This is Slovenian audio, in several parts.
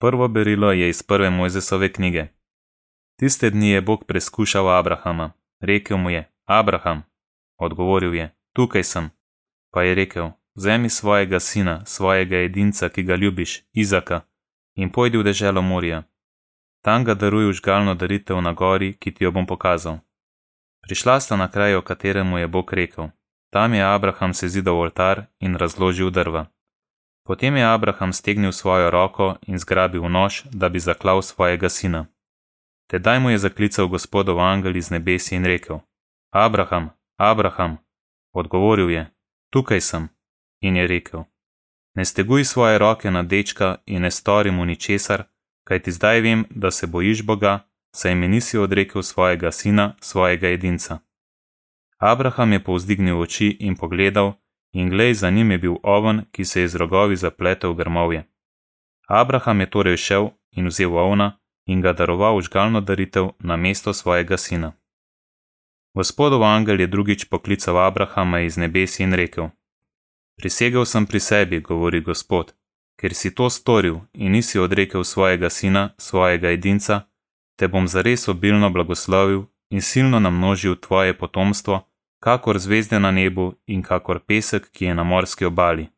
Prvo berilo je iz prve Mojzesove knjige. Tiste dni je Bog preskušal Abrahama. Rekel mu je: Abraham. Odgovoril je: Tukaj sem. Pa je rekel: Vzemi svojega sina, svojega edinca, ki ga ljubiš, Izaka, in pojdi v deželo Morija. Tam ga daruj užgalno daritev na gori, ki ti jo bom pokazal. Prišla sta na kraj, o kateremu je Bog rekel: Tam je Abraham sezidal oltar in razložil drva. Potem je Abraham stegnil svojo roko in zgrabil nož, da bi zaklal svojega sina. Tedaj mu je zaklical gospodov angel iz nebesi in rekel: Abraham, Abraham, odgovoril je: Tukaj sem. In je rekel: Ne steguj svoje roke na dečka in ne stori mu ničesar, kajti zdaj vem, da se bojiš Boga, saj mi nisi odrekel svojega sina, svojega edinca. Abraham je povzdignil oči in pogledal, in glej, za njim je bil oven, ki se je z rogovi zapletel v grmovje. Abraham je torej šel in vzel ovna in ga daroval žgalno daritev na mesto svojega sina. Gospodov angel je drugič poklical Abrahama iz nebesi in rekel: Prisegel sem pri sebi, govori Gospod, ker si to storil in nisi odrekel svojega sina, svojega edinca, te bom zares obilno blagoslovil in silno namnožil tvoje potomstvo, kakor zvezde na nebu in kakor pesek, ki je na morski obali.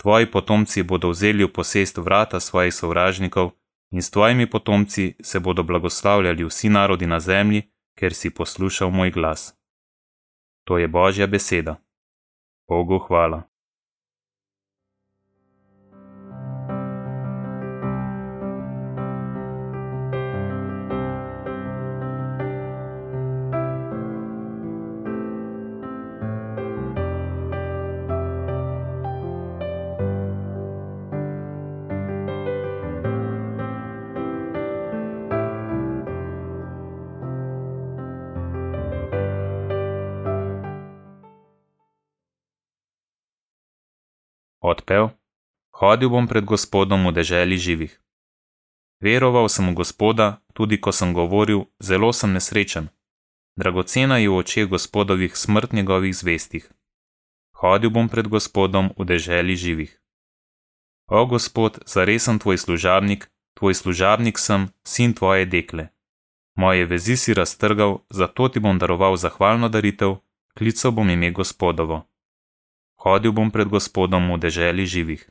Tvoji potomci bodo vzeli v posest vrata svojih sovražnikov in s tvojimi potomci se bodo blagoslavljali vsi narodi na zemlji, ker si poslušal moj glas. To je Božja beseda. Bogu hvala. Odpev: Hodil bom pred Gospodom v deželi živih. Veroval sem v Gospoda, tudi ko sem govoril, zelo sem nesrečen. Dragocena je v očeh Gospodovih smrt njegovih zvestih. Hodil bom pred Gospodom v deželi živih. O Gospod, zares sem tvoj služabnik, tvoj služabnik sem, sin tvoje dekle. Moje vezi si raztrgal, zato ti bom daroval zahvalno daritev, klical bom ime Gospodovo hodil bom pred Gospodom v deželi živih.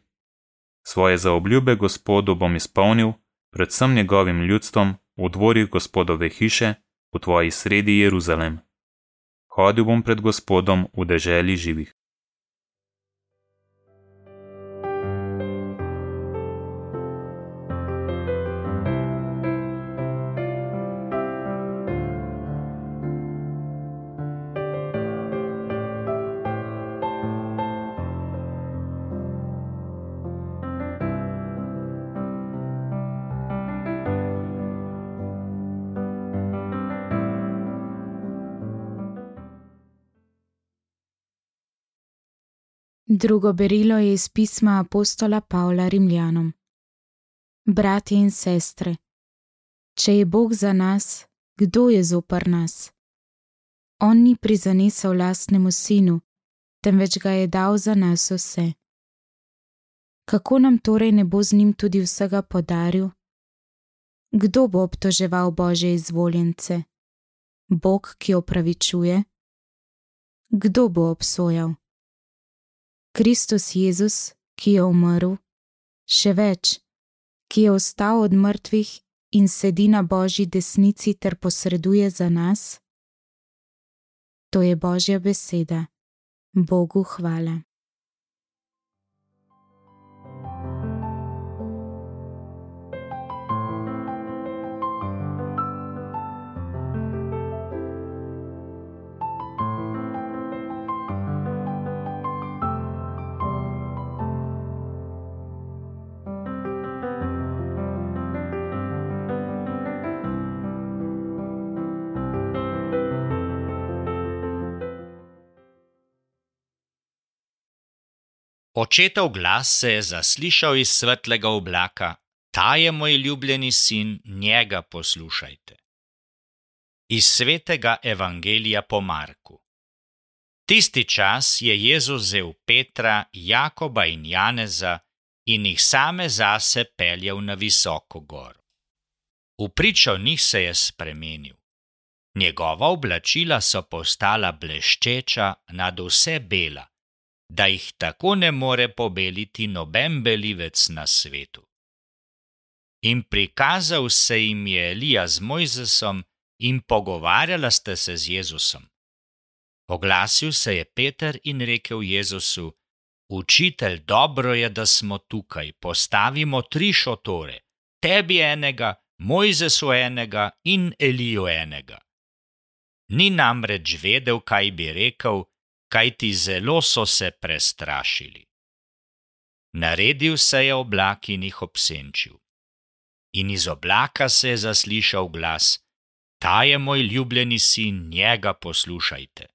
Svoje zaobljube Gospodu bom izpolnil, predvsem njegovim ljudstvom, v dvorih Gospodove hiše, v tvoji sredi Jeruzalem. Hodil bom pred Gospodom v deželi živih. Drugo berilo je iz pisma apostola Pavla Rimljanom. Bratje in sestre, če je Bog za nas, kdo je zopr nas? On ni prizanesel lastnemu sinu, temveč ga je dal za nas vse. Kako nam torej ne bo z njim tudi vsega podaril? Kdo bo obtoževal Bože izvoljence? Bog, ki opravičuje? Kdo bo obsojal? Kristus Jezus, ki je umrl, še več, ki je ostal od mrtvih in sedi na Božji desnici ter posreduje za nas? To je Božja beseda. Bogu hvala. Očetov glas se je zaslišal iz svetlega oblaka: Ta je moj ljubljeni sin, njega poslušajte. Iz svetega evangelija po Marku. Tisti čas je Jezus vzel Petra, Jakoba in Janeza in jih same zase peljal na visoko goro. V pričo njih se je spremenil. Njegova oblačila so postala bleščeča nad vse bela, da jih tako ne more pobeliti noben belivec na svetu. In prikazal se jim je Elija z Mojzesom in pogovarjala ste se z Jezusom. Oglasil se je Peter in rekel Jezusu: Učitelj, dobro je, da smo tukaj, postavimo tri šotore, tebi enega, Mojzesu enega in Eliju enega. Ni namreč vedel, kaj bi rekel, kaj ti zelo so se prestrašili. Naredil se je oblak in jih obsenčil. In iz oblaka se je zaslišal glas: Ta je moj ljubljeni sin, njega poslušajte.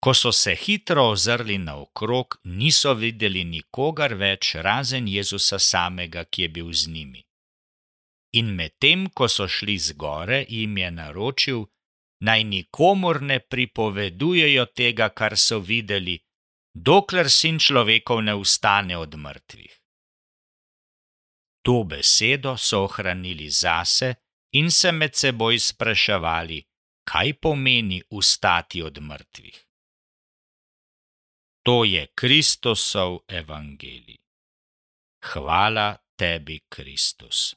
Ko so se hitro ozrli naokrog, niso videli nikogar več razen Jezusa samega, ki je bil z njimi. In medtem, ko so šli z gore, jim je naročil, naj nikomor ne pripovedujejo tega, kar so videli, dokler sin človekov ne ustane od mrtvih. To besedo so ohranili zase in se med seboj spraševali, kaj pomeni ustati od mrtvih. To je Kristosov evangelij. Hvala tebi, Kristus.